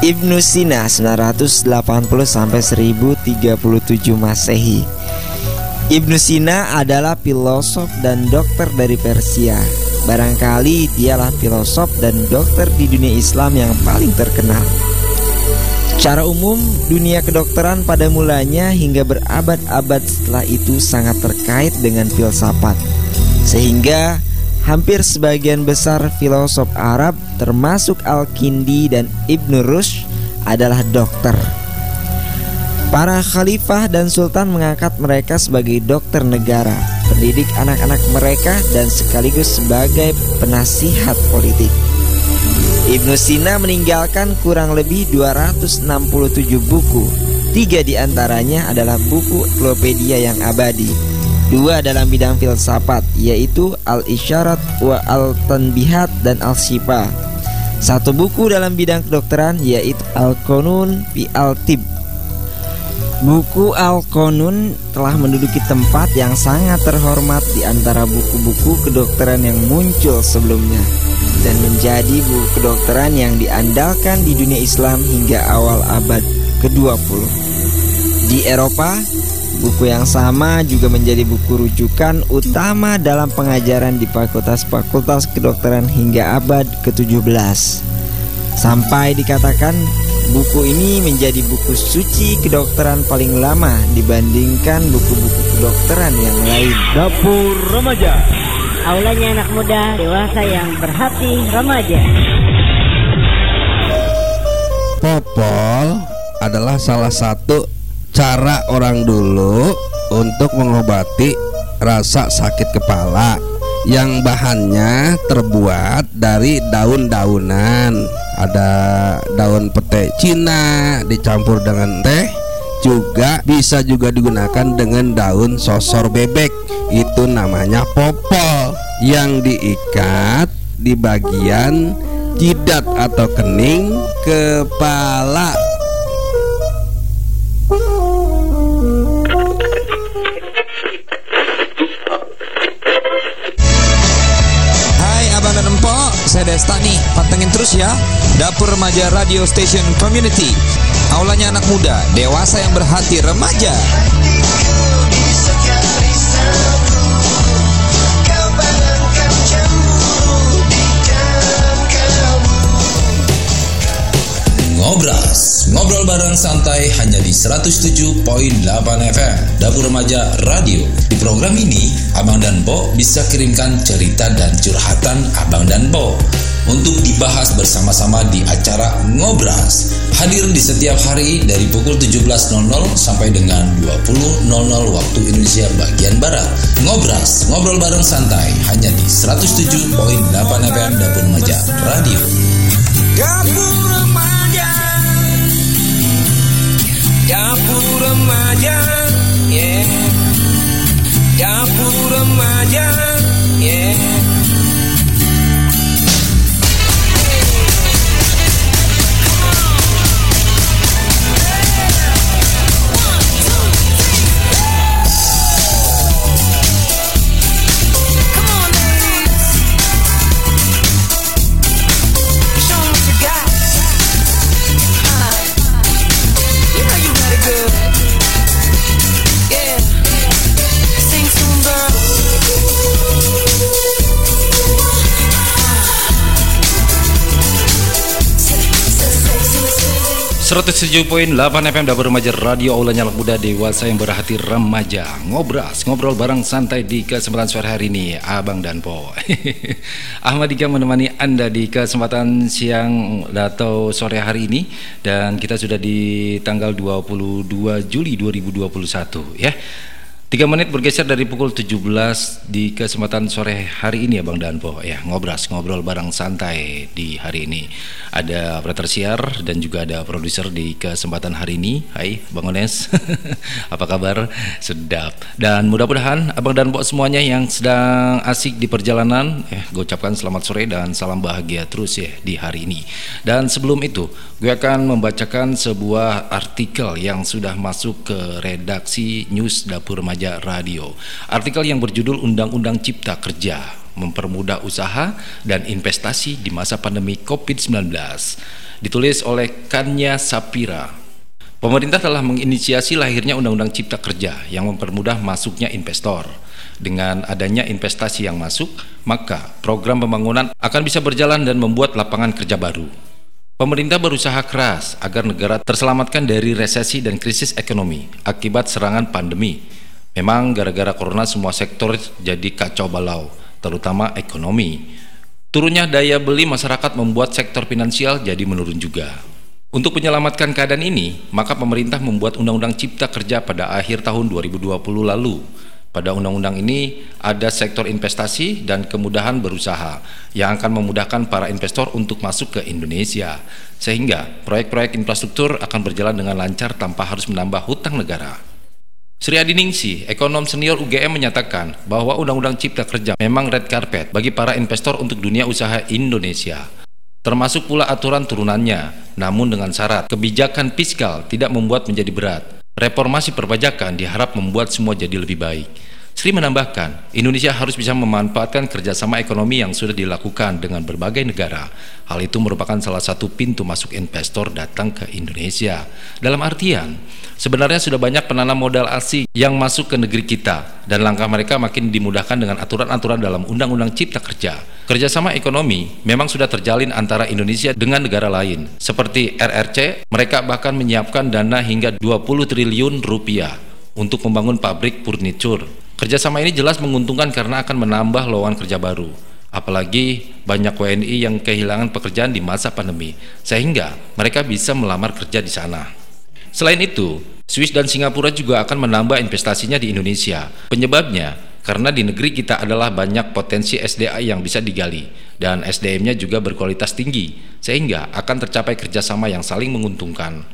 Ibnu Sina 980 sampai 1037 Masehi. Ibnu Sina adalah filosof dan dokter dari Persia. Barangkali dialah filosof dan dokter di dunia Islam yang paling terkenal. Secara umum, dunia kedokteran pada mulanya hingga berabad-abad setelah itu sangat terkait dengan filsafat. Sehingga hampir sebagian besar filosof Arab termasuk Al-Kindi dan Ibn Rushd adalah dokter. Para khalifah dan sultan mengangkat mereka sebagai dokter negara, pendidik anak-anak mereka dan sekaligus sebagai penasihat politik. Ibnu Sina meninggalkan kurang lebih 267 buku. Tiga di antaranya adalah buku Klopedia yang abadi. Dua dalam bidang filsafat, yaitu Al-Isyarat wa Al-Tanbihat dan Al-Shifa. Satu buku dalam bidang kedokteran, yaitu Al-Qanun fi Al-Tib. Buku Al-Qanun telah menduduki tempat yang sangat terhormat di antara buku-buku kedokteran yang muncul sebelumnya dan menjadi buku kedokteran yang diandalkan di dunia Islam hingga awal abad ke-20. Di Eropa, buku yang sama juga menjadi buku rujukan utama dalam pengajaran di fakultas-fakultas kedokteran hingga abad ke-17. Sampai dikatakan buku ini menjadi buku suci kedokteran paling lama dibandingkan buku-buku kedokteran yang lain. Dapur Remaja Aulanya anak muda, dewasa yang berhati remaja. Popol adalah salah satu cara orang dulu untuk mengobati rasa sakit kepala. Yang bahannya terbuat dari daun-daunan. Ada daun pete Cina dicampur dengan teh juga bisa juga digunakan dengan daun sosor bebek. Itu namanya popol. Yang diikat di bagian jidat atau kening kepala Desta nih. Pantengin terus ya. Dapur Remaja Radio Station Community. Aulanya anak muda, dewasa yang berhati remaja Ngobras, ngobrol bareng santai hanya di 107.8 FM Dapur Remaja Radio. Di program ini, Abang dan Bo bisa kirimkan cerita dan curhatan Abang dan Bo untuk dibahas bersama-sama di acara Ngobras. Hadir di setiap hari dari pukul 17.00 sampai dengan 20.00 waktu Indonesia bagian Barat. Ngobras, ngobrol bareng santai hanya di 107.8 FM Dapur Remaja Radio. Dapur remaja Yeah. Dapur remaja Yeah 107.8 FM Dapur Remaja Radio Aula Nyalak Muda Dewasa yang berhati remaja. Ngobras, ngobrol bareng santai di kesempatan sore hari ini Abang dan Po. Ahmad Dika menemani Anda di kesempatan siang atau sore hari ini. Dan kita sudah di tanggal 22 Juli 2021 ya Tiga menit bergeser dari pukul 17 di kesempatan sore hari ini ya Bang Danpo. Ya ngobras ngobrol bareng santai di hari ini. Ada operator siar dan juga ada produser di kesempatan hari ini. Hai Bang Ones. Apa kabar? Sedap. Dan mudah-mudahan Abang Danpo semuanya yang sedang asik di perjalanan eh gue ucapkan selamat sore dan salam bahagia terus ya di hari ini. Dan sebelum itu gue akan membacakan sebuah artikel yang sudah masuk ke redaksi News Dapur Remaja Radio. Artikel yang berjudul Undang-Undang Cipta Kerja mempermudah usaha dan investasi di masa pandemi COVID-19. Ditulis oleh Kanya Sapira. Pemerintah telah menginisiasi lahirnya Undang-Undang Cipta Kerja yang mempermudah masuknya investor. Dengan adanya investasi yang masuk, maka program pembangunan akan bisa berjalan dan membuat lapangan kerja baru. Pemerintah berusaha keras agar negara terselamatkan dari resesi dan krisis ekonomi akibat serangan pandemi. Memang gara-gara corona semua sektor jadi kacau balau, terutama ekonomi. Turunnya daya beli masyarakat membuat sektor finansial jadi menurun juga. Untuk menyelamatkan keadaan ini, maka pemerintah membuat Undang-Undang Cipta Kerja pada akhir tahun 2020 lalu. Pada undang-undang ini ada sektor investasi dan kemudahan berusaha yang akan memudahkan para investor untuk masuk ke Indonesia sehingga proyek-proyek infrastruktur akan berjalan dengan lancar tanpa harus menambah hutang negara. Sri Adi Ningsi, ekonom senior UGM menyatakan bahwa Undang-Undang Cipta Kerja memang red carpet bagi para investor untuk dunia usaha Indonesia. Termasuk pula aturan turunannya, namun dengan syarat kebijakan fiskal tidak membuat menjadi berat. Reformasi perpajakan diharap membuat semua jadi lebih baik. Sri menambahkan, Indonesia harus bisa memanfaatkan kerjasama ekonomi yang sudah dilakukan dengan berbagai negara. Hal itu merupakan salah satu pintu masuk investor datang ke Indonesia. Dalam artian, sebenarnya sudah banyak penanam modal asing yang masuk ke negeri kita dan langkah mereka makin dimudahkan dengan aturan-aturan dalam Undang-Undang Cipta Kerja. Kerjasama ekonomi memang sudah terjalin antara Indonesia dengan negara lain. Seperti RRC, mereka bahkan menyiapkan dana hingga 20 triliun rupiah untuk membangun pabrik furniture Kerjasama ini jelas menguntungkan karena akan menambah lowongan kerja baru. Apalagi banyak WNI yang kehilangan pekerjaan di masa pandemi, sehingga mereka bisa melamar kerja di sana. Selain itu, Swiss dan Singapura juga akan menambah investasinya di Indonesia. Penyebabnya karena di negeri kita adalah banyak potensi SDA yang bisa digali dan SDM-nya juga berkualitas tinggi, sehingga akan tercapai kerjasama yang saling menguntungkan.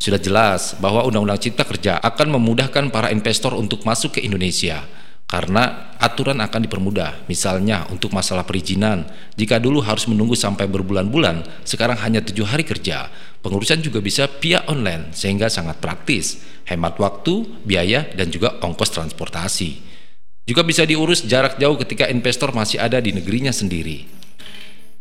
Sudah jelas bahwa Undang-Undang Cipta Kerja akan memudahkan para investor untuk masuk ke Indonesia karena aturan akan dipermudah. Misalnya untuk masalah perizinan, jika dulu harus menunggu sampai berbulan-bulan, sekarang hanya tujuh hari kerja. Pengurusan juga bisa via online sehingga sangat praktis, hemat waktu, biaya, dan juga ongkos transportasi. Juga bisa diurus jarak jauh ketika investor masih ada di negerinya sendiri.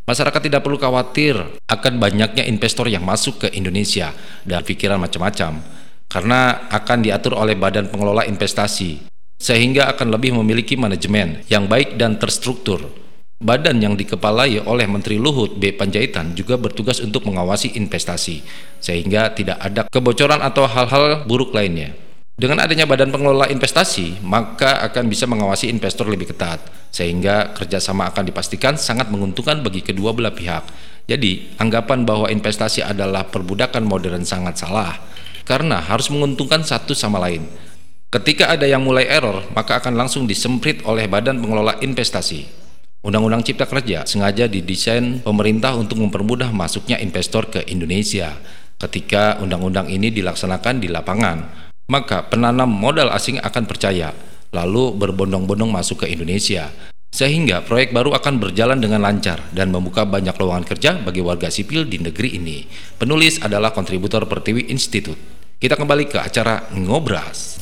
Masyarakat tidak perlu khawatir akan banyaknya investor yang masuk ke Indonesia dan pikiran macam-macam karena akan diatur oleh Badan Pengelola Investasi sehingga akan lebih memiliki manajemen yang baik dan terstruktur. Badan yang dikepalai oleh Menteri Luhut B. Panjaitan juga bertugas untuk mengawasi investasi sehingga tidak ada kebocoran atau hal-hal buruk lainnya. Dengan adanya badan pengelola investasi, maka akan bisa mengawasi investor lebih ketat, sehingga kerjasama akan dipastikan sangat menguntungkan bagi kedua belah pihak. Jadi, anggapan bahwa investasi adalah perbudakan modern sangat salah, karena harus menguntungkan satu sama lain. Ketika ada yang mulai error, maka akan langsung disemprit oleh badan pengelola investasi. Undang-Undang Cipta Kerja sengaja didesain pemerintah untuk mempermudah masuknya investor ke Indonesia. Ketika undang-undang ini dilaksanakan di lapangan, maka penanam modal asing akan percaya, lalu berbondong-bondong masuk ke Indonesia. Sehingga proyek baru akan berjalan dengan lancar dan membuka banyak lowongan kerja bagi warga sipil di negeri ini. Penulis adalah kontributor Pertiwi Institute. Kita kembali ke acara Ngobras.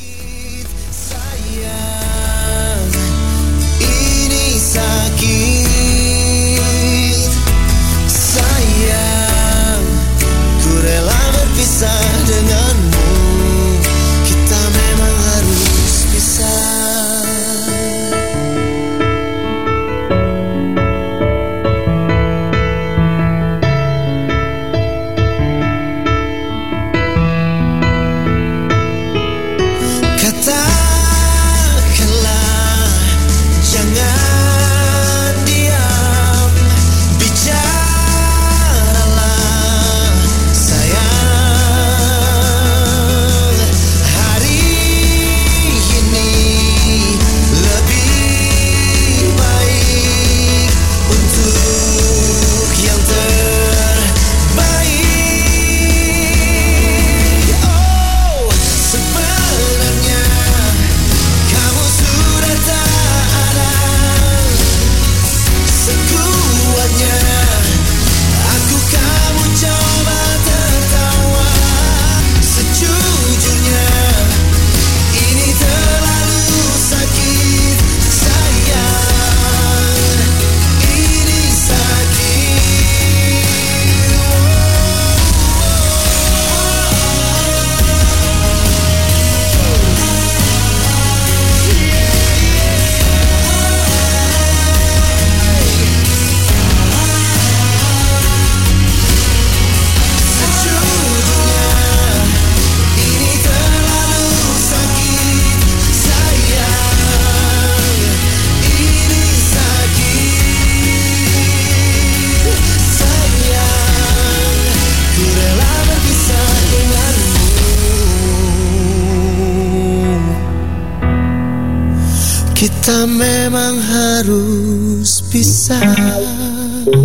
Kita memang harus bisa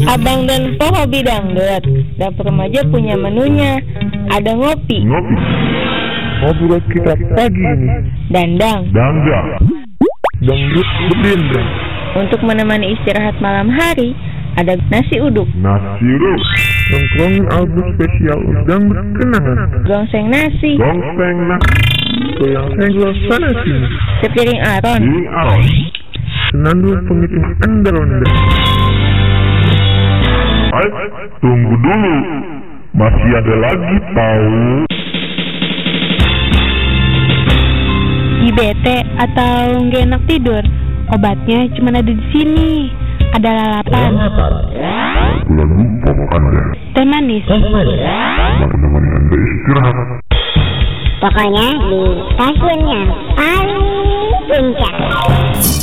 Abang dan Po hobi dangdut. Dapur remaja punya menunya. Ada ngopi, Ngopi. Ngobrol kita pagi ini. dandang. Dangdang. Dangdut berdendang. Untuk menemani istirahat malam hari, ada nasi uduk, Nasi uduk. Nongkrongin album spesial udang berkenangan. gongseng nasi, Gongseng nasi. Goyang senggol sana sini. sepiring aron, Di awan. Senandung tunggu dulu. Masih ada lagi tahu. IBT atau nggak enak tidur. Obatnya cuma ada di sini. Ada lalapan, Bulan lupa makannya. teh manis, Menemani anda istirahat. Pokoknya di stasiun paling puncak.